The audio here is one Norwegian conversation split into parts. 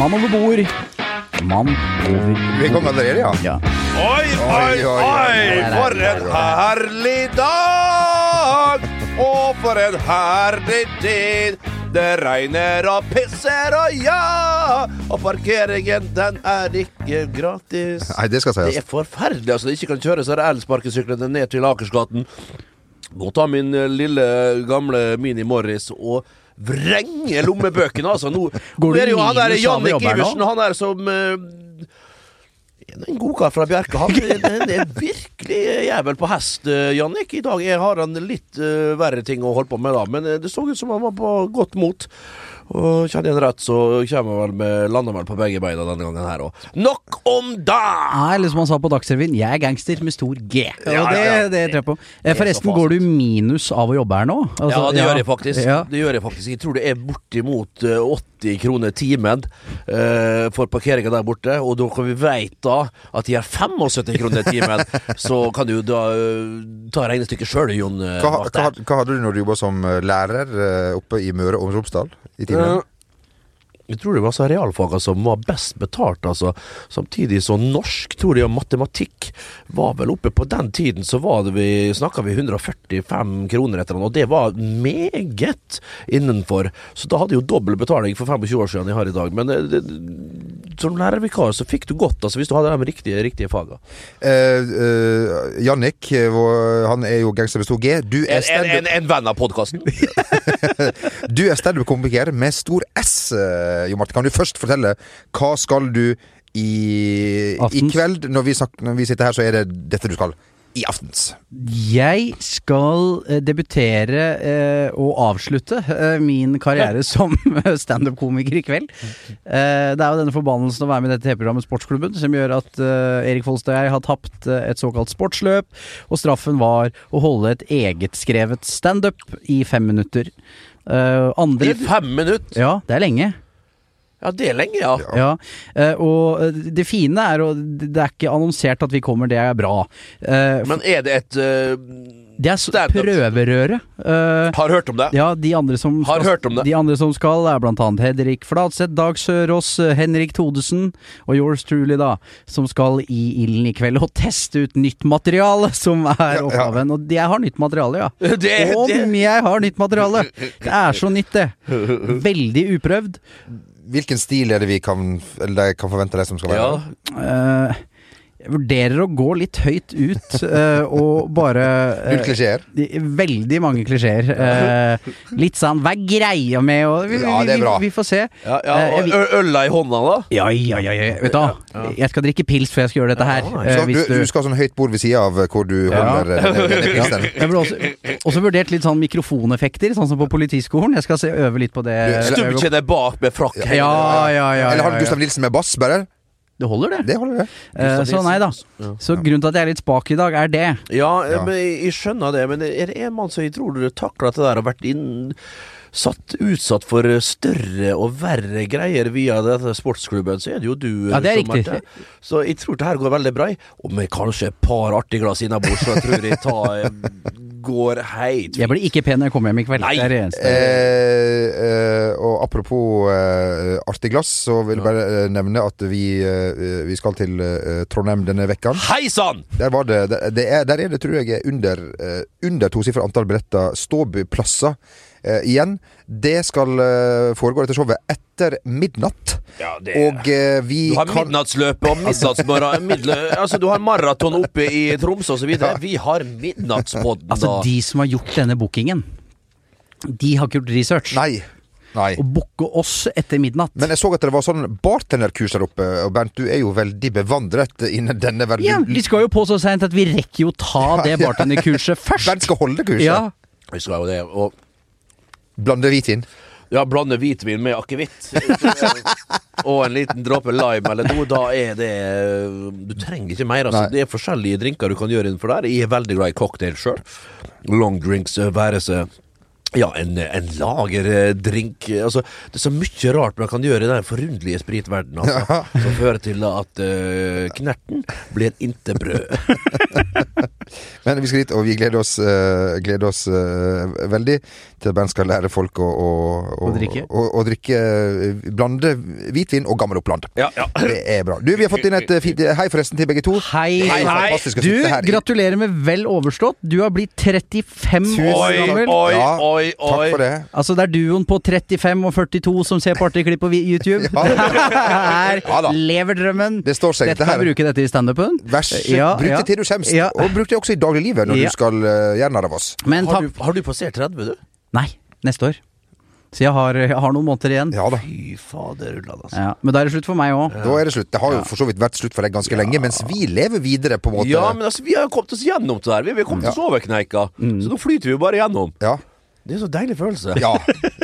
Mann over bord. Mann over bord. Vi kom allerede, ja. Ja. Oi, oi, Oi. For en herlig dag! Og for en herlig tid! Det regner og pisser og ja! Og parkeringen, den er ikke gratis. Nei, det skal Det er forferdelig altså, det ikke kan kjøre så elsparkesyklene ned til Akersgaten. Må ta min eh, lille, gamle Mini Morris og vrenge lommebøkene, altså. Nå, Går nå er det jo han der Jannik? Iversen, han der som en en godkar fra Bjerke. Han han er virkelig jævel på hest, eh, Jannik. I dag Jeg har han litt uh, verre ting å holde på med, da. Men eh, det så ut som han var på godt mot. Og kjenner jeg en rett, så kommer vel med lander vel på begge beina denne gangen her òg. Nok om det! Nei, eller som han sa på Dagsrevyen, jeg er gangster med stor G. Og Ja, det, ja. det tror jeg på. Eh, er Forresten, går du minus av å jobbe her nå? Altså, ja, det gjør jeg faktisk. Ja. Det gjør Jeg faktisk Jeg tror det er bortimot eh, 80 kroner timen uh, for parkeringa der borte. Og da kan vi veit da at de har 75 kroner timen, så kan du da uh, ta regnestykket sjøl, Jon. eh, Hva, hva, hva hadde du når du jobba som eh, lærer eh, oppe i Møre og Romsdal? I Jeg tror det var så realfagene som var best betalt, altså. Samtidig så norsk, tror jeg, og matematikk var vel oppe på den tiden, så var det vi snakka vi 145 kroner etter noe, og det var meget innenfor. Så da hadde jeg jo dobbel betaling for 25 år siden jeg har i dag. Men eh, det, som lærervikar så fikk du godt, altså, hvis du hadde de riktige, riktige faga. Eh, eh, Jannik, eh, han er jo gangster med stor G. Du er En, en, en, en venn av podkasten. Du er standup-komiker med stor S, eh, Jo Marte. Kan du først fortelle hva skal du i, i kveld? Når vi, snakker, når vi sitter her, så er det dette du skal i aftens. Jeg skal eh, debutere eh, og avslutte eh, min karriere som standup-komiker i kveld. Eh, det er jo denne forbannelsen å være med i dette TV-programmet Sportsklubben som gjør at eh, Erik Folstad og jeg har tapt eh, et såkalt sportsløp, og straffen var å holde et egetskrevet standup i fem minutter. Eh, andre I fem minutter! Ja, det er lenge. Ja, det er lenge, ja. Ja, eh, og eh, det fine er å Det er ikke annonsert at vi kommer, det er bra. Eh, Men er det et uh det er prøverøret. Eh, Har hørt om det? ja, de andre som Har skal, hørt om det. De andre som skal, er blant annet Hedrik Flatseth, Dag Sørås, Henrik Thodesen og yours truly, da, som skal i ilden i kveld og teste ut nytt materiale, som er Ja, ja. oppgaven. Og jeg har nytt materiale, ja. Det, Om det, jeg har nytt materiale! Det er så nytt, det. Veldig uprøvd. Hvilken stil er det vi kan, eller kan forvente deg som skal være ja. der? Jeg vurderer å gå litt høyt ut uh, og bare uh, Null klisjeer? Veldig mange klisjeer. Uh, litt sånn Hva er greia med og, vi, Ja, det er bra. Vi, vi får se. Ja, ja, og vi- øla i hånda, da? Ja, ja, ja, ja. Vet du hva. Jeg skal drikke pils før jeg skal gjøre dette her. Ja, Skal, du, hvis du skal ha sånn høyt bord ved sida av hvor du holder denne, denne pilsen. jeg burde også, også vurdert litt sånn mikrofoneffekter, sånn som på Politiskolen. Jeg skal se, øve litt på det. Du, Stubb ikke deg bak med frakk. Ja, ja, ja. ja, Eller har du. Gustav Nilsen med bass, bare? Det holder, det. Det holder, det. Eh, så nei da. Så grunnen til at jeg er litt spak i dag, er det. Ja, Ja. men jeg, skjønner det, men er det en mann som jeg tror du takla det der og vært inn Satt utsatt for større og verre greier via denne sportsklubben, så er det jo du. Ja, det er riktig. Så jeg tror det her går veldig bra. Og med kanskje et par artige glass innabords, så jeg tror jeg tar, går heit Jeg blir ikke pen når jeg kommer hjem i kveld. Nei. Det er det eneste. Eh, eh, og apropos eh, artig glass, så vil jeg bare eh, nevne at vi, eh, vi skal til eh, Trondheim denne vekka. Hei sann! Der, var det, det, det er, der er det, tror jeg, under, eh, under tosifra antall billetter ståplasser eh, igjen. Det skal eh, foregå dette showet etter midnatt. Ja, det Og eh, vi Du har kan midnattsløpet og midnattsmorgen midle, Altså, du har maraton oppe i Tromsø og så videre. Vi har midnattspodden, Altså, de som har gjort denne bookingen, de har ikke gjort research. Nei. Nei. Og booke oss etter midnatt. Men jeg så at det var sånn bartenderkurs der oppe, og Bernt, du er jo veldig bevandret innen denne verden. ja, vi skal jo på så seint at vi rekker jo ta det bartenderkurset først. Bernt skal holde kurset. Ja, Vi skal jo det. Og Blande hvitvin. ja, blande hvitvin med akevitt. og en liten dråpe lime eller noe. Da er det Du trenger ikke mer. Altså. Det er forskjellige drinker du kan gjøre innenfor der. Jeg er veldig glad i cocktail sjøl. Long drinks, eh, være seg ja, en, en lagerdrink altså, Det er så mye rart man kan gjøre i den forunderlige spritverdenen altså, som fører til at uh, knerten blir inte brød. Men vi skal dit, og vi gleder oss, eh, gleder oss eh, veldig til at band skal lære folk å, å, Å drikke. Å, å drikke eh, blande hvitvin og gammel Oppland. Ja, ja. Det er bra. Du, vi har fått inn et fint Hei forresten til begge to. Hei. Hei. Du, her gratulerer med vel overstått. Du har blitt 35 Tusen år Oi, gammel. oi, Ja, oi, Takk for det. Altså, det er duoen på 35 og 42 som ser på artige på YouTube. Her Ja da. lever drømmen. Det står seg, Dette dette kan her. bruke dette i standupen. Vær så Ja, Bruk ja. det til du skjemst. Ja. Og bruk det også i dagliglivet når Ja. du skal uh, gjøre narr av oss. Men Har du, har du passert 30, du? Nei, neste år. Så jeg har, jeg har noen måneder igjen. Ja da. Fy faderullan, altså. Ja, men da er det slutt for meg òg. Da er det slutt. Det har jo for så vidt vært slutt for deg ganske lenge, mens vi lever videre, på en måte. Ja, men altså, vi har jo kommet oss gjennom det der. Vi har kommet oss over kneika. Så nå flyter vi jo bare gjennom. Ja. Det er en så deilig følelse. ja.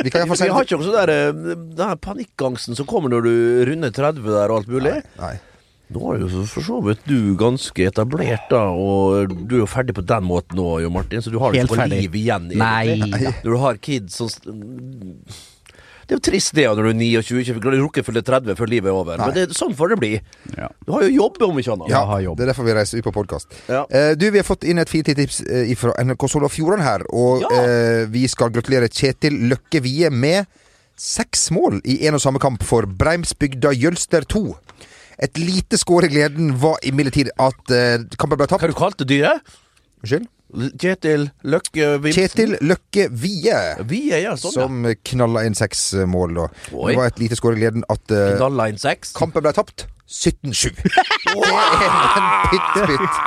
Vi kan Vi har ikke noe sånn der eh, Den panikkangsten som kommer når du runder 30 der og alt mulig. Nei. Nå er jo for så vidt du ganske etablert, da, og du er jo ferdig på den måten nå, Jo Martin, så du har Helt ikke noe liv igjen. Nei. egentlig. Når du har kids som Det er jo trist det når du er 29, ikke rukker fylle 30 før livet er over. Men det, sånn får det bli. Ja. Du har jo jobb, om ikke annet. Ja, det er derfor vi reiser ut på podkast. Ja. du, vi har fått inn et fint tips eh, fra NRK Sogn og Fjordane her. Og Ja. eh, vi skal gratulere Kjetil Løkke Vie med seks mål i en og samme kamp for Breimsbygda Jølster 2. Et lite skår i gleden var imidlertid at eh, kampen ble tapt. Hva du kalte dyret? Unnskyld? Kjetil Løkke Vimsen? Kjetil Løkke Vie. Vi er ja, sånn, ja. Som knalla inn seks eh, mål. Da. Oi. Det var et lite skår i gleden at uh, kampen ble tapt. 17-7. Det er en pytt, pytt.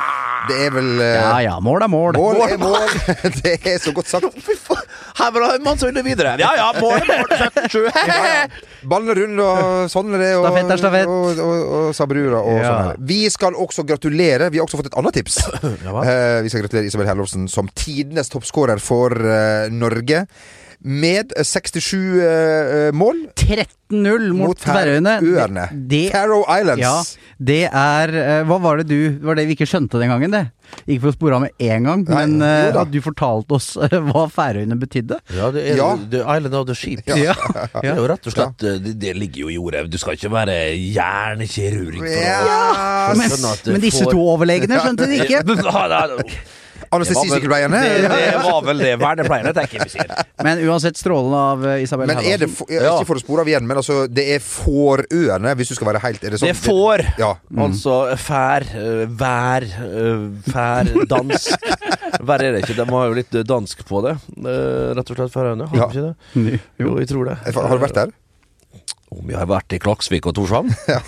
Det er vel uh, Ja ja, mål er mål. Mål er mål. Det er så godt sagt. Fy! Her var det en mann som ville videre. Ja ja, mål, mål, 77. Ballen er rund, og sånn er det. Og, Stafett er stafett. Og, og, og sabrura og Ja. sånn. Vi skal også gratulere. Vi har også fått et annet tips. Ja. Eh, vi skal gratulere Isabel Herlovsen som tidenes toppskårer for eh, Norge. Med 67 eh, mål 13-0 mot, mot Færøyene. Faroe Islands. ja, det er eh, Hva var det du Var det vi ikke skjønte den gangen, det? Ikke for å spore av med én gang, Nei, men uh, at du fortalte oss uh, hva Færøyene betydde. Ja, det er Ja. The Island of the Sheep. Ja. Det er jo rett og slett eh, det, det ligger jo i jordet. Du skal ikke være hjernekirurg for å Ja, Men, at men disse får- to overlegene skjønte det ikke. Ja, det- Anestesisykepleierne. Det, det var vel det vernepleierne tenker vi sier. Men uansett strålende av eh, Isabel Men er det for, Ikke for å spore av igjen, men altså, det er Fårøene, hvis du skal være helt Er det sånn? Det er får. Ja. Altså fær, øh, vær, øh, fær, dansk. Verre er det ikke. De har jo litt dansk på det. Rett og slett Færøyene. Har de Ja. ikke det? Jo, jeg tror det. Har du vært der? Om jeg har vært i Klaksvik og Torshavn? Ja.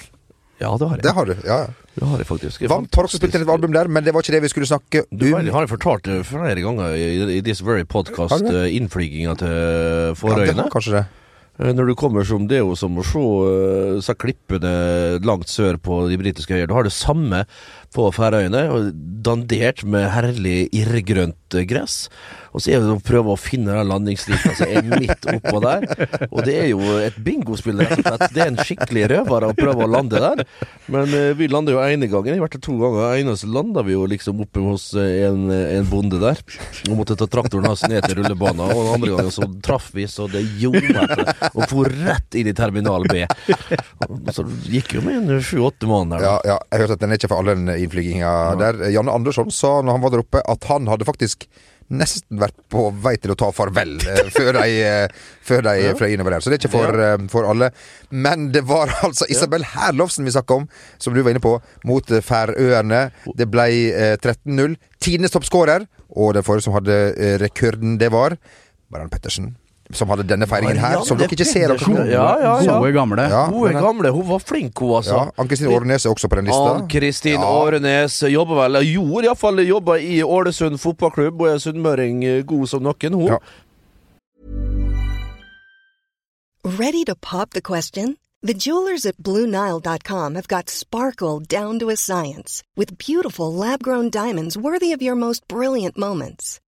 Ja, det har jeg. Det har du. ja, ja. Det har jeg faktisk. Vant, har også spilt inn et album der, men det var ikke det vi skulle snakke Du om. har jeg fortalt det flere ganger i, i This Very Podcast, uh, innflyginga til Ja, kanskje det. Eh, Når du kommer som det er jo som å se uh, klippene langt sør på de britiske øyene. Du har det samme på Færøyene, dandert med herlig irrgrønt gress. Og så er det å prøve å finne den landingsstripa som er midt oppå der. Og det er jo et bingospill, rett og slett. Det er en skikkelig røver å prøve å lande der. Men eh, vi lander jo ene gangen, i hvert fall to ganger. Ene så landa vi jo liksom oppe hos eh, en, en bonde der. Og måtte ta traktoren hans ned til rullebanen. Og den andre gangen så traff vi så det gjorde og for rett inn i terminal B. Så gikk jo med en sju-åtte mann der. Ja, ja, jeg hørte at den er ikke for alle, den innflyginga der. Janne Andersson sa når han var der oppe, at han hadde faktisk nesten vært på vei til å ta farvel eh, før de, eh, før de fløy innover der. Så det er ikke for, ja. for alle. Men det var altså Isabel Herlovsen vi snakka om, som du var inne på, mot eh, Færøyene. Det ble eh, 13-0. Tidenes toppskårer, og den forrige som hadde eh, rekorden, det var Mariann Pettersen. Som hadde denne feiringen her, som dere ikke ser Hun. Ja, ja, ja. Gode gamle. Ja, Gode men- gamle. Hun var flink, hun, altså. Ja, Ann-Kristin Årenes er også på den lista. Ann-Kristin Ja. Årenes jobber vel Gjorde iallfall jobba i Ålesund fotballklubb, og er sunnmøring eh, god som noen, hun. Ja. Ready to pop the question? The jewelers at BlueNile.com have got sparkle down to a science with beautiful lab grown diamonds worthy of your most brilliant moments.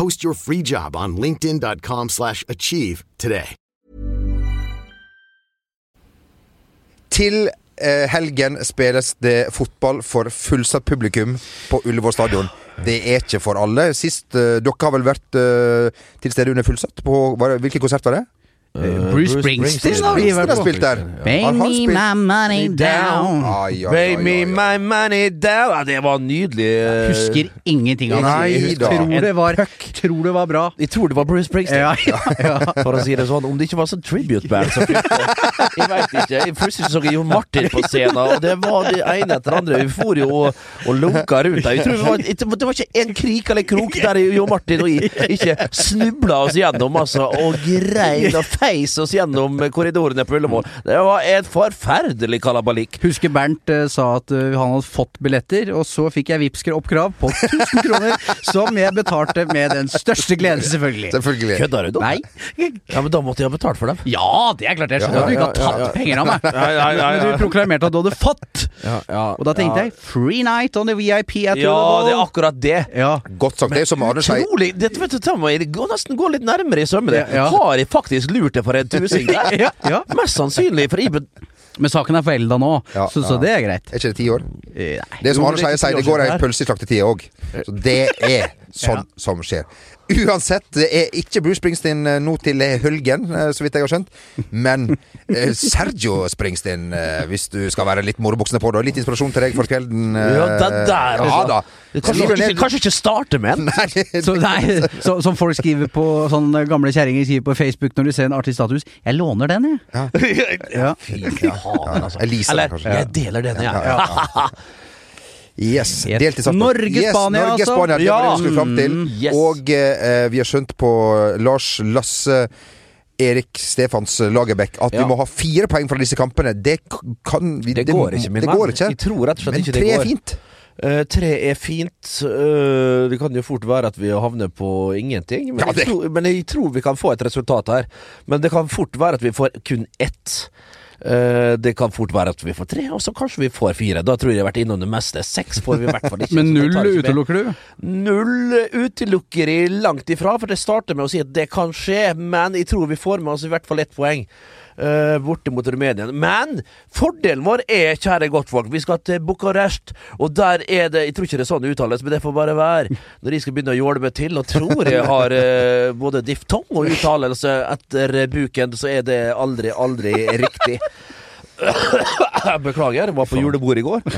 Post your free job on linkedin.com slash achieve today. Til eh, helgen spilles det fotball for fullsatt publikum på Ullevål stadion. Det er ikke for alle. Sist eh, Dere har vel vært eh, til stede under fullsatt? På, var hvilken konsert var det? Eh, Bruce Springsteen har vi vært spilt der. Pay me my money down. Pay me my money down Ja, Det var nydelig. Jeg Husker ingenting av det. Nei tror det var, tror det var bra. Jeg tror det var Bruce Springsteen. Ja, ja. For å si det sånn, om det ikke var sånn tribute-band som fylte Jeg veit ikke. Plutselig så jeg Jon Martin på scenen, og det var det ene etter det andre. Vi for jo og, og lunka rundt der. Det var, det var ikke en krik eller krok der Jon Martin og jeg ikke snubla oss gjennom, altså, og grein og feis oss gjennom korridorene på Ullevål. Det var et forferdelig kalabalikk. Husker Bernt eh, sa at eh, han hadde fått billetter, og så fikk jeg Vipps oppkrav på 1000 kroner, som jeg betalte med den største glede, selvfølgelig. Selvfølgelig. Kødder du, da? Nei. Ja, men da måtte jeg ha betalt for dem. Ja, det er klart. Jeg skjønner at du ikke har tatt ja, ja. penger av meg. Nei, nei, nei, Men nei. du proklamerte at du hadde fått. Og da tenkte ja. jeg free night on the VIP at Ja, Ullevål. det er akkurat det. Ja. Godt sagt. Det er som Arne sier. Utrolig! Dette vet du, ta meg, går nesten gå litt nærmere i sømmene. Ja, ja. Har jeg faktisk lurt deg for en tusing der? Ja, ja. Mest sannsynlig, for jeg Men saken er forelda nå, Ja, så, så ja. det er greit. Er ikke det ti år? Nei. Det er som Anders Arne er sier, det går ei pølse i slaktetida òg. Så det er sånn som skjer. Uansett, det er ikke Bruce Springsteen eh, nå til helgen, eh, så vidt jeg har skjønt. Men eh, Sergio Springsteen, eh, hvis du skal være litt morobuksene på det. Litt inspirasjon til deg for kvelden. eh, Ja, det der, Ja altså. da. Kanskje, ikke, kanskje ikke starte med den? Nei, Så, nei, så, som folk skriver på Sånne gamle kjerringer skriver på Facebook når de ser en artig status. 'Jeg låner den, jeg'. Ja. Fy faen, altså. Elisa, Eller, kanskje. jeg deler den, jeg. Ja, ja, Yes. Deltidsavtale. Norge-Spania, yes, altså. Norge-Spania, det var det vi skulle fram til. Yes. Og eh, vi har skjønt på Lars Lasse Erik Stefans Lagerbäck at Ja. vi må ha fire poeng fra disse kampene. Det kan vi Det går ikke, min Det går ikke. Jeg tror rett og slett Men ikke det tre går. er fint. Uh, tre er fint. Uh, det kan jo fort være at vi havner på ingenting. Men, Ja, jeg tror, men jeg tror vi kan få et resultat her. Men det kan fort være at vi får kun ett. Eh, det kan fort være at vi får tre, og så kanskje vi får fire. Da tror jeg jeg har vært innom det meste. Seks får vi i hvert fall ikke. Men null utelukker du? Null utelukker jeg langt ifra, for det starter med å si at det kan skje, men jeg tror vi får med oss i hvert fall ett poeng. Eh, bortimot Rumenia. Men fordelen vår er, kjære godtfolk, vi skal til Bucuresti, og der er det Jeg tror ikke det er sånn det uttales, men det får bare være. Når jeg skal begynne å jåle til, og tror jeg har uh, både diftong og uttalelse etter buken, så er det aldri, aldri riktig. Beklager, jeg var på julebord i går.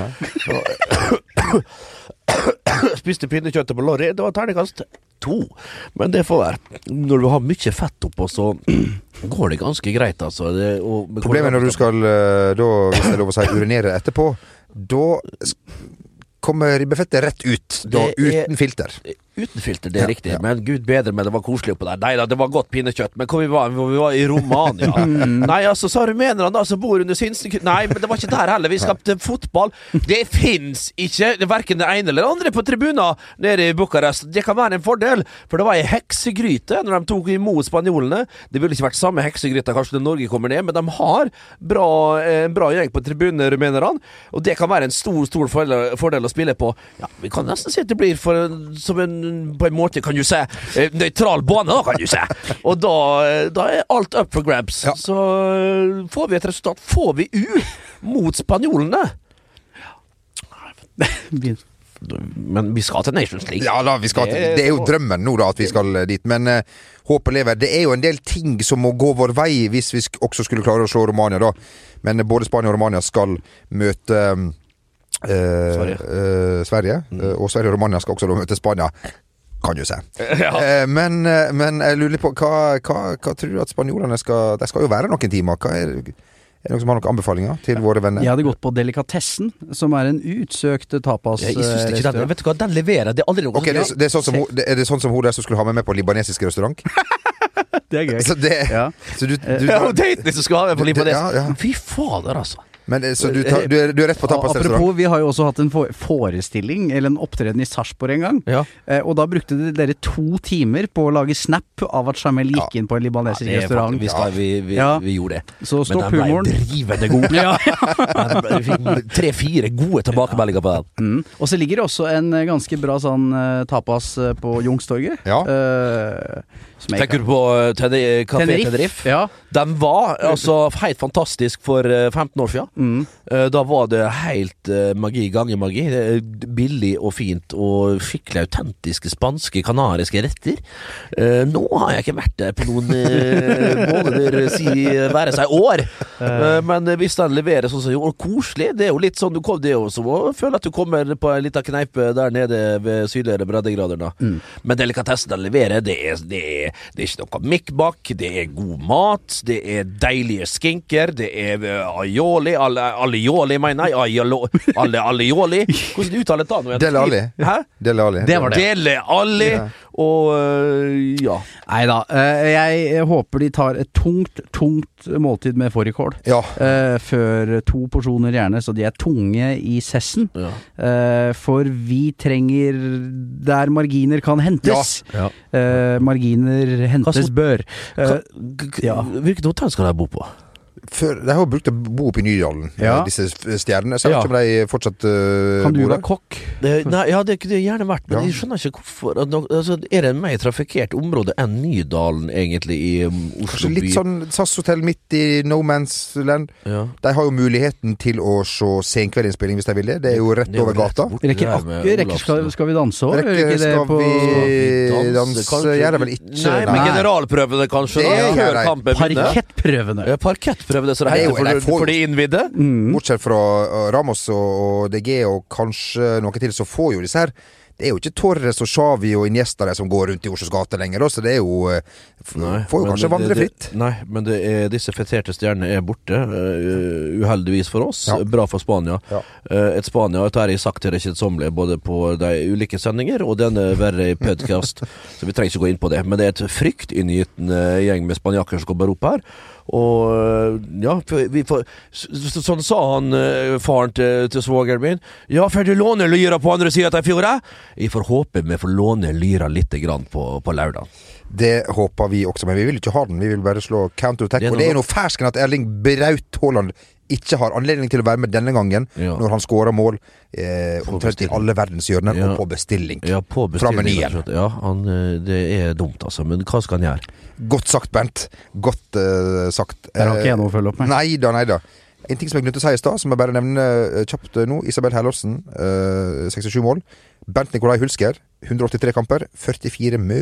Spiste pinnekjøttet på Lorry. Det var terningkast to. Men det får være. Når du har mye fett oppå, så går det ganske greit, altså. Det, og, Problemet er når du skal, eh, da, hvis det er lov å si, urinere etterpå, da kommer ribbefettet rett ut. Da, uten filter. Uten filter, det er riktig. Men gud bedre, men det var koselig oppå der. Nei da, det var godt pinnekjøtt. Men hvor vi var vi? var i Romania. Nei, altså, sa rumenerne da som bor under sinnssyke Nei, men det var ikke der heller. Vi skapte fotball. Det fins ikke verken det ene eller det andre på tribuner nede i Bucharest. Det kan være en fordel, for det var ei heksegryte når de tok imot spanjolene. Det ville ikke vært samme heksegryte kanskje når Norge kommer ned, men de har bra, eh, en bra gjeng på tribunene, rumenerne. Og det kan være en stor, stor fordel, fordel å spille på. Ja, vi kan nesten si at det blir for, som en på en måte, kan du si, eh, nøytral bane, kan du si. Og da, eh, da er alt up for grabs. Ja. Så eh, får vi et resultat. Får vi U mot spanjolene? Men vi skal til Nations League. Ja da, vi skal, Det er- jo drømmen nå, da, at vi skal dit. Men uh, håpet lever. Det er jo en del ting som må gå vår vei hvis vi også skulle klare å slå Romania, da. Men uh, både Spania og Romania skal møte um, Sverige. eh, Sverige. eh, og Sverige og Romania skal også da møte Spania. Kan jo se. Ja. Eh, men, eh, men jeg lurer litt på hva, hva, hva tror du at spanjolene skal De skal jo være noen timer. Hva er, er det noen som har noen anbefalinger til våre venner? Jeg hadde gått på Delikatessen, som er en utsøkt tapas Jeg synes ikke den, vet du hva, den leverer. Det er aldri noe okay, det, det er sånn som det, er det sånn som hun der som skulle ha meg med på libanesisk restaurant? Det er gøy. Så, det, Ja. så du, du, Ja, daten som skulle ha med på libanesisk Ja, ja. Fy fader, altså. Men eh, så du, tar, du, er, du er rett på tapasrestaurant? Apropos, vi har jo også hatt en forestilling, eller en opptreden i Sarpsborg en gang. Ja. Eh, og da brukte dere to timer på å lage snap av at Jamel gikk inn på en libanesisk er restaurant. Vi, skal, vi, vi, Ja. vi gjorde det. Så stopp Men den ble drivende god. Ja. Vi fikk tre-fire gode tilbakemeldinger på den. Mm. Og så ligger det også en eh, ganske bra sånn eh, tapas eh, på Youngstorget. Ja. Eh, Tenker du på uh, Kafé Tenerife? Ja. Den var altså helt fantastisk for eh, 15 år siden. Mm. Da var det helt eh, magi ganger magi. Billig og fint og skikkelig autentiske spanske, kanariske retter. Eh, Nå har jeg ikke vært der på noen måneder, si være seg år. Men hvis den leverer sånn som gjorde, koselig Det er jo litt sånn du kom, Det er jo som å føle at du kommer på en liten kneipe der nede ved sydligere breddegrader. da. Men delikatessen den leverer, det er, det er, det er ikke noe mikkbakk. Det er god mat. Det er deilige skinker. Det er aioli Alioli, mener jeg. Alle alioli. Hvordan uttaler det? Dele Alli. Hæ? Dele Alli. Det var det. Dele Ali. Og øh, ja. Nei da. eh, jeg håper de tar et tungt, tungt måltid med fårikål. Ja. Eh, før to porsjoner gjerne, så de er tunge i sessen. Ja. Eh, for vi trenger der marginer kan hentes. Ja. Eh, marginer hentes Hva- bør. Ja. Hvilket hotell skal de bo på? Før, de har jo brukt å bo oppe i Nydalen, Ja. eh, disse stjernene. Så jeg vet ikke om de fortsatt uh, kan du være kokk? Det, nei, ja, det kunne jeg gjerne vært, men Ja. jeg skjønner ikke hvorfor. Altså, er det en mer trafikkert område enn Nydalen, egentlig, i um, Oslo Kanskje litt sånn SAS-hotell midt i no man's land. ja. De har jo muligheten til å se senkveldinnspilling hvis de vil det. Det er jo rett er over gata. Rekker, akkurat, rekker skal, skal vi danse òg? Rekker skal vi danse kanskje? Gjør de vel ikke? Nei, men generalprøvene, kanskje? Det da, gjør før de. kampen begynner? Parkettprøvene. Ja, parkettprøvene, så det Det er heter for, for de innvidde? Mm. Bortsett fra uh, Ramos og, og DG og kanskje noe til, så får jo disse her Det er jo ikke Torres og Xavi og Iniesta som går rundt i Oslos gater lenger, så det er jo nei, Får jo kanskje det- vandre fritt. Nei, men det er, disse feterte stjernene er borte. Uh, uheldigvis for oss. Ja. Bra for Spania. Ja. Uh, et Spania dette har jeg sagt til det kjedsommelige både på de ulike sendinger og denne verre i podcast, så vi trenger ikke gå inn på det. Men det er et fryktinngytende gjeng med spanjakker som kommer opp her. Og ja, vi får så, Sånn sa han eh, faren til, til svogeren min. Ja, får du låne lyra på andre sida av fjorda? Jeg får håpe vi får låne lyra lite grann på, på lørdag. Det håper vi også, men vi vil ikke ha den. Vi vil bare slå counter-attack. Det Og det er noe fersken at Erling Braut Haaland ikke har anledning til å være med denne gangen, Ja. når han skårer mål eh, omtrent i alle verdens hjørner, Ja. og på bestilling. Ja, på Fra bestilling, menyen. og slett. Ja, han, eh, det er dumt, altså. Men hva skal han gjøre? Godt sagt, Bernt. Godt eh, sagt. Der har ikke jeg noe å følge opp med. Nei da, nei da. En ting som jeg glemte å si i stad, som jeg bare nevner eh, kjapt nå. Isabel Herlovsen, eh, 67 mål. Bernt Nikolai Hulsker, 183 kamper, 44 mø.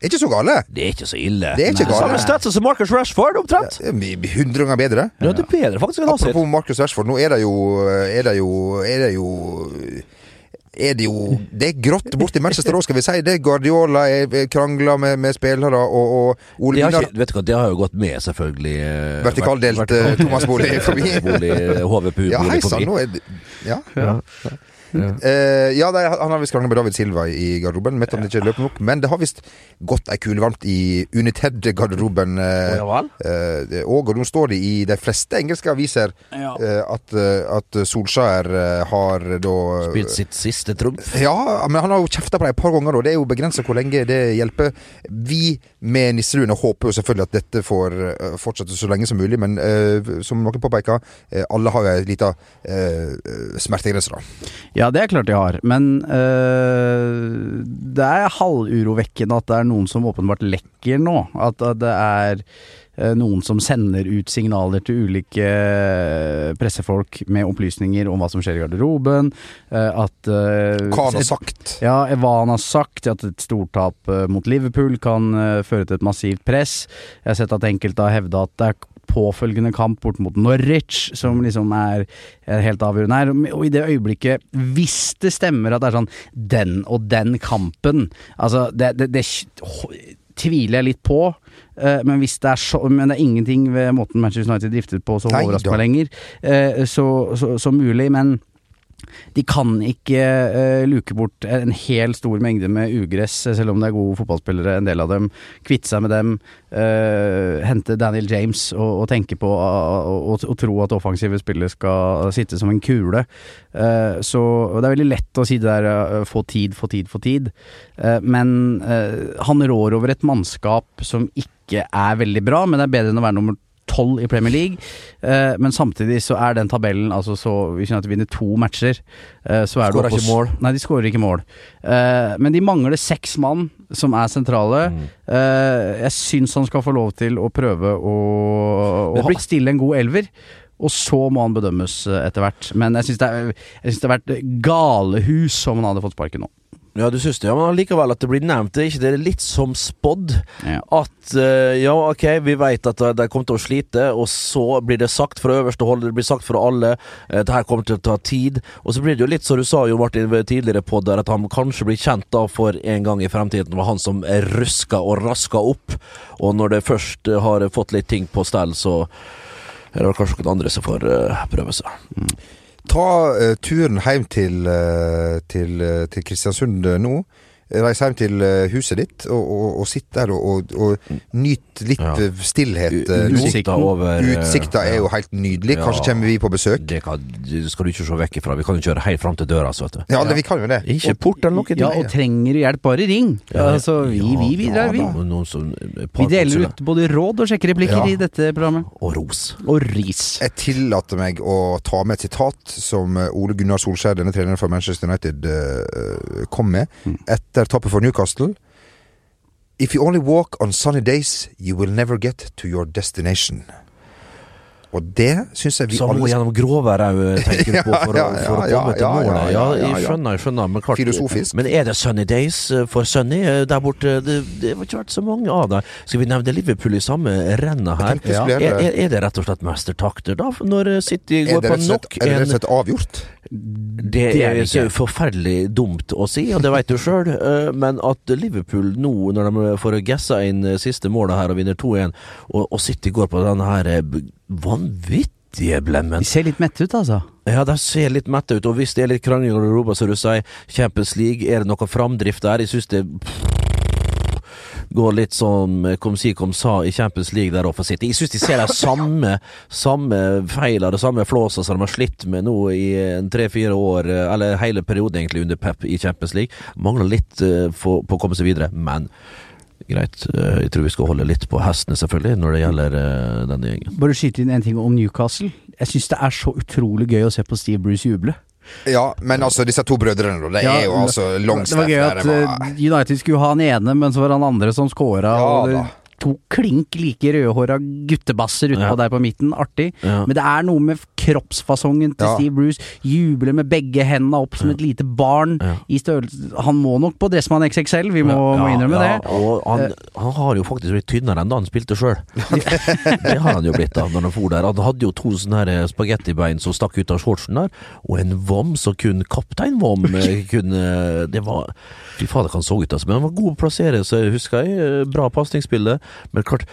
Er ikke så gale! Det er ikke så ille. Det er ikke Samme gale. stats som Marcus Rashford, omtrent. Det er 100 ganger bedre. Ja, det er bedre faktisk enn. Apropos Marcus Rashford, nå er det jo Er det jo Er det jo er det jo Det er grått borti Manchester òg, skal vi si. Det er Guardiola er, er krangler med, med spillere, og, og Ole Det har, ikke, vet du hva, det har jo gått med, selvfølgelig. eh, Vertikaldelt, vert- eh, Thomas Bolig forbi. Bolig, HVPU Ja, hei sann, nå er det Ja. Ja. Ja, det, er- han har visst krangla med David Silva i garderoben. Mente han ikke løp nok. Men det har visst gått ei kule varmt i United-garderoben Uh, uh, og, nå står det i de fleste engelske aviser Ja. at, at Solskjær har da Spilt sitt siste trumf. Ja, men han har jo kjefta på det et par ganger, og det er jo begrensa hvor lenge det hjelper. Vi med Nisseluene håper jo selvfølgelig at dette får fortsette så lenge som mulig, men som noen påpeker, alle har jo ei lita uh, smertegrense, da. Ja, det er klart de har, men øh, det er halvurovekkende at det er noen som åpenbart lekker nå. At, at det er øh, noen som sender ut signaler til ulike øh, pressefolk med opplysninger om hva som skjer i garderoben. at Hva han har sagt. Ja, hva han har sagt, at et stortap eh, mot Liverpool kan eh, føre til et massivt press. Jeg har sett at enkelte har hevda at det er påfølgende kamp bort mot Norwich som liksom er helt avgjørende her. Og i det øyeblikket, hvis det stemmer at det er sånn den og den kampen Altså, det, det, det tviler jeg litt på. eh, Men, det er så, men det er ingenting ved måten Manchester United driftet på som overrasker meg lenger. eh, Så, så, så mulig, men de kan ikke uh, luke bort en hel stor mengde med ugress, selv om det er gode fotballspillere, en del av dem. Kvitte seg med dem. uh, hente Daniel James og, og tenke på og, og, tro at offensive spillere skal sitte som en kule. Eh, så Det er veldig lett å si det der eh, få tid, få tid, få tid. Eh, men eh, han rår over et mannskap som ikke er veldig bra, men det er bedre enn å være nummer tolv i Premier League. Eh, men samtidig så er den tabellen altså så Hvis United vinner to matcher, eh, så er Skårer du oppe ikke mål. Nei, de skårer ikke mål. Eh, men de mangler seks mann som er sentrale. Mm. Eh, jeg syns han skal få lov til å prøve å, å ha- stille en god elver. Og så må han bedømmes eh, etter hvert. Men jeg syns det, det har vært galehus om han hadde fått sparken nå. Ja, du syns det, ja, men allikevel at det blir nevnt. Det er ikke det litt som spådd? Ja. At uh, ja, ok, vi vet at de kommer til å slite, og så blir det sagt fra øverste hold, det blir sagt fra alle, eh, det her kommer til å ta tid. Og så blir det jo litt som du sa, Jo Martin, tidligere på der, at han kanskje blir kjent da for en gang i fremtiden. Det var han som ruska og raska opp, og når det først eh, har fått litt ting på stell, så er det kanskje noen andre som får uh, prøve seg. Ta eh, turen hjem til, eh, til, eh, til Kristiansund nå. Reis hjem til eh, huset ditt, og, og, og sitt der og, og, og nyt litt Ja. eh, stillhet. eh. Utsikta over Utsikta er jo helt nydelig. Kanskje kommer vi på besøk. Det kan, det skal du ikke se vekk ifra. Vi kan jo kjøre helt fram til døra, så vet du. Ja, det, vi kan jo det. Ikke port eller noe. Ja, og trenger du hjelp, bare ring. Ja, altså, vi, vi bidrar, vi. Ja, da, noen som, Vi deler ut både råd og sjekkereplikker Ja. i dette programmet. Og ros. Og ris. Jeg tillater meg å ta med et sitat som Ole Gunnar Solskjær, denne treneren for Manchester United, kom med etter tapet for Newcastle. If you only walk on sunny days, you will never get to your destination. Og det syns jeg vi Så alle gjennom gråvær òg, tenker du på, for, Ja, ja, for å ja, komme til ja, målet. ja, jeg skjønner, jeg skjønner. Men, klart, Filosofisk. men er det sunny days eh, for Sunny eh, der borte? Det, det har ikke vært så mange av dem. Skal vi nevne Liverpool i samme rennet her? Er, er, det rett og slett mestertakter, da? Når City går på nok en er det rett og slett avgjort? Det er er det ikke ikke. forferdelig dumt å si, og det vet du sjøl, men at Liverpool nå, når de får gassa inn eh, siste målet her og vinner 2-1, og, og City går på denne her eh, vanvittige blemmen De ser litt mette ut, altså. Ja, de ser litt mette ut, og hvis det er litt krangling i garderoben, som du sier, Champions League, er det noe framdrift der? Jeg syns det går litt som eh, kom si kom sa i Champions League der oppe for City. Jeg syns de ser de samme, samme feilene, de samme flåsene som de har slitt med nå i en tre-fire år, eh, eller hele perioden egentlig under Pep i Champions League. Mangler litt eh, for, på å komme seg videre, men greit. eh, Jeg tror vi skal holde litt på hestene, selvfølgelig, når det gjelder eh, denne gjengen. Bare skyte inn en ting om Newcastle. Jeg syns det er så utrolig gøy å se på Steve Bruce juble. Ja, men altså, disse to brødrene, da. Det Ja, er jo altså altså Det var gøy der, at eh, var- United skulle ha han ene, men så var han andre som scora. Ja to klink like rødhåra guttebasser utpå Ja. der på midten. Artig. Ja. Men det er noe med kroppsfasongen til Ja. Steve Bruce. Jubler med begge hendene opp som et lite barn. I størrelse Han må nok på Dressmann XXL, vi må, må innrømme det. Eh. Og han, han har jo faktisk blitt tynnere enn da han spilte sjøl. det har han jo blitt da, når han for der. Han hadde jo to sånne her spagettibein som stakk ut av shortsen der, og en vom som kun kaptein Vom eh, kunne Det var Fy fader, han så ut, altså. Men han var god å plassere seg, husker jeg. Eh, Bra pasningsbilde. Men klart,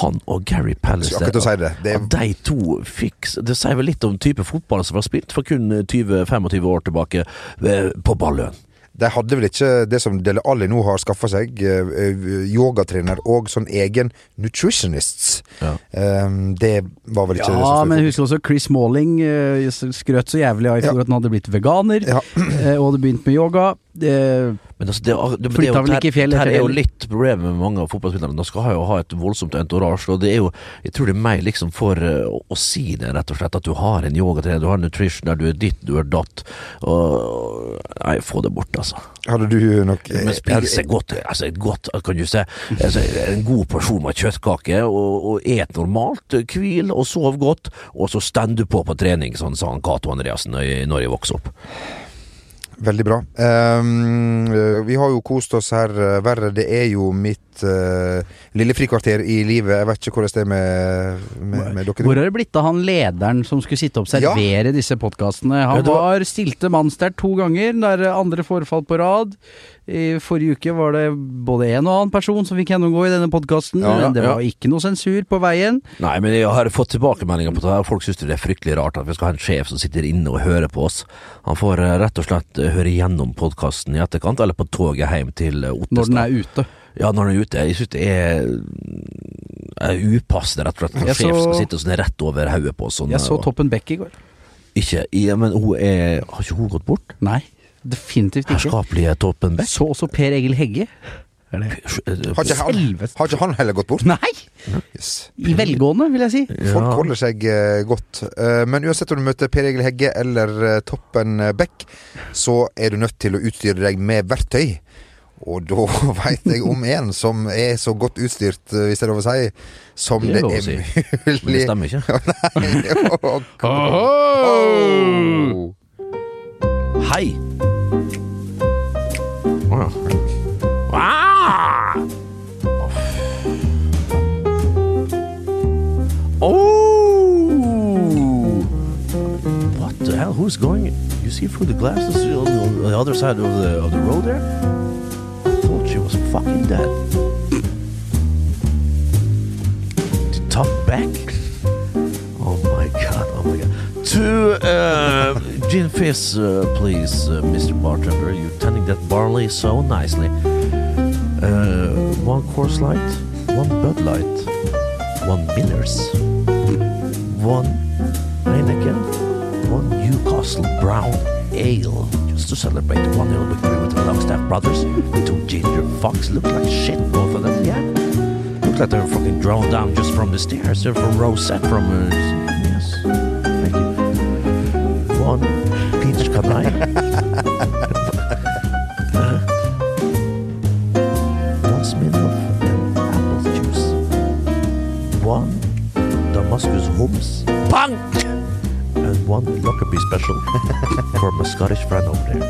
han og Gary Pallister si det. Det de to fikk Det sier vel litt om type fotball som var spilt for kun 20-25 år tilbake, eh, på Balløen. De hadde vel ikke det som Dele Alli nå har skaffa seg, eh, eh, yogatrener og sånn egen nutritionists. Ja. Eh, det var vel ikke det Ja, som men husk også Chris Malling eh, skrøt så jævlig av i fjor Ja. at han hadde blitt veganer, Ja. eh, og hadde begynt med yoga. Eh, Men altså, det, det, det, Flytta vel ikke i fjellet Her er jo litt problemet med mange av fotballspillerne. De skal ha jo ha et voldsomt entorasje, og det er jo Jeg tror det er meg liksom for eh, å, å si det, rett og slett. At du har en yogatrener, du har nutrition der du er ditt, du er datt. Og Nei, få det bort, altså. Hadde du nok Men spise godt, altså et godt Kan du se. altså, En god porsjon med kjøttkake, og, og et normalt, hvil og sov godt, og så stender du på på trening, sånn sa han Cato Andreassen i- når jeg vokste opp. Veldig bra. Eh, vi har jo kost oss her. eh, Verre, det er jo mitt uh, lille frikvarter i livet. Jeg vet ikke hvordan det er med, med, med dere. hvor har det blitt av han lederen som skulle sitte og observere disse podkastene? Han var- var stilte mannsterkt to ganger, der andre forfall på rad. I forrige uke var det både en og annen person som fikk gjennomgå i denne podkasten. Ja, ja, det var ja. ikke noe sensur på veien. Nei, men jeg har fått tilbakemeldinger på det her. Folk syns det er fryktelig rart at vi skal ha en sjef som sitter inne og hører på oss. Han får eh, rett og slett eh, høre gjennom podkasten i etterkant, eller på toget hjem til Ottestad. Når den er ute. Ja, når han er ute. Jeg syns det er, er upassende, rett og slett, når sjef skal sitte sånn rett over hodet på. Sånn, Jeg så og- Toppen Beck i går. Ikke, ja, men hun er Har ikke hun gått bort? Nei, definitivt ikke. Herskapelige Toppen Beck? Så også Per Egil Hegge. Har ikke, han, har ikke han heller gått bort? Nei! Yes. I velgående, vil jeg si. Folk holder seg eh, godt. Eh, men uansett om du møter Per Egil Hegge eller eh, Toppen Beck, så er du nødt til å utstyre deg med verktøy. Og da veit jeg om en som er så godt utstyrt, eh, hvis det er lov å si, som Det det er å er si. mulig Men det stemmer ikke. Nei, oh, Hei! Å ja. Ah! Oh! What the hell? Who's going? You see through the glasses on the other side of the of the road there? Fucking top back? Oh my god! Oh my god! To uh, gin fizz, uh, please, uh, Mr. Bartender. You're tending that barley so nicely. Uh, one course light, one Bud Light, one Miller's, one Heineken, one Newcastle Brown Ale. To celebrate 1 0 victory with the Longstaff brothers. The two ginger fucks look like shit, both of them, yeah. Look like they're fucking drawn down just from the stairs. They're from Rosette from. Uh, yes. Thank you. One Peter Cabray. Uh, one. One Damascus Hobbs. Bang! And one Lockerbie special for my Scottish friend over there.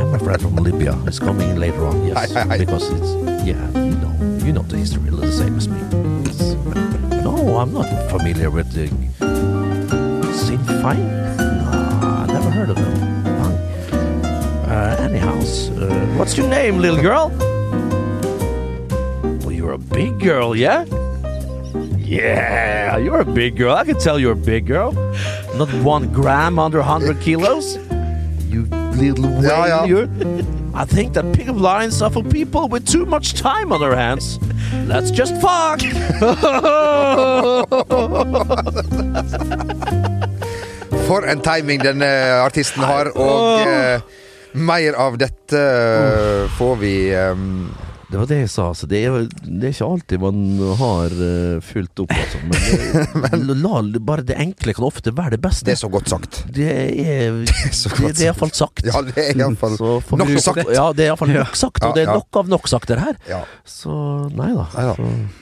And my friend from Libya is coming in later on, yes. Hi, hi, hi. Because it's, yeah, you know, you know the history the same as me. It's, no, I'm not familiar with the Sinn Fein? No, I never heard of them. Uh, anyhow, uh, what's your name, little girl? Well, you're a big girl, yeah? Yeah, you're a big girl. I can tell you're a big girl. Not one gram under 100 kilos. You little whale, you. I think that pickup lines are for people with too much time on their hands. Let's just fuck! For en timing denne artisten har, og eh, mer av dette eh, får vi eh, Det var det jeg sa. Så det er, det er ikke alltid man har uh, fulgt opp, altså. Men, eh, la, bare det enkle kan ofte være det beste. Det er så godt sagt. Det er Det, det iallfall sagt. Ja, det er iallfall nok vi- sagt. Ja, det er iallfall nok sagt, og Ja, det er nok av nok sagt, det her. Ja. Så nei da. Nei da.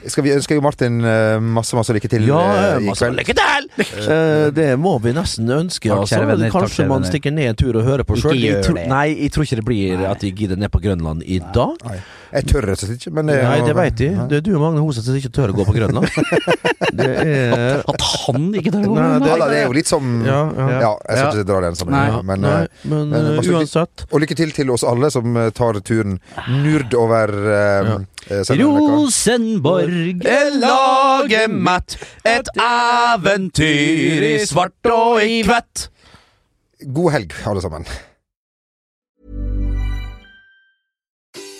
Så- Skal vi ønske Martin eh, masse, masse lykke til Ja, eh, i masse kveld. lykke til! Eh, det må vi nesten ønske, altså. venner, Kanskje man venner. stikker ned en tur og hører på sjøl. Nei, jeg tror ikke det blir at de gidder ned på Grønland i dag. Nei. Jeg tør rett og slett ikke, men det, Nei, det veit de. Det er du og Magne Hoseth som ikke tør å gå på Grønland. Det er At han ikke tør å gå Nei, med det- Ja, det er jo litt som Ja, Ja, ja. jeg skal ikke dra den sammenhengen. Nei. Men, Nei, eh, men, men eh, uansett Og lykke til til oss alle som eh, tar turen nurd over uh, Rosenborg er laget matt, et eventyr i svart og i hvett. God helg, alle sammen.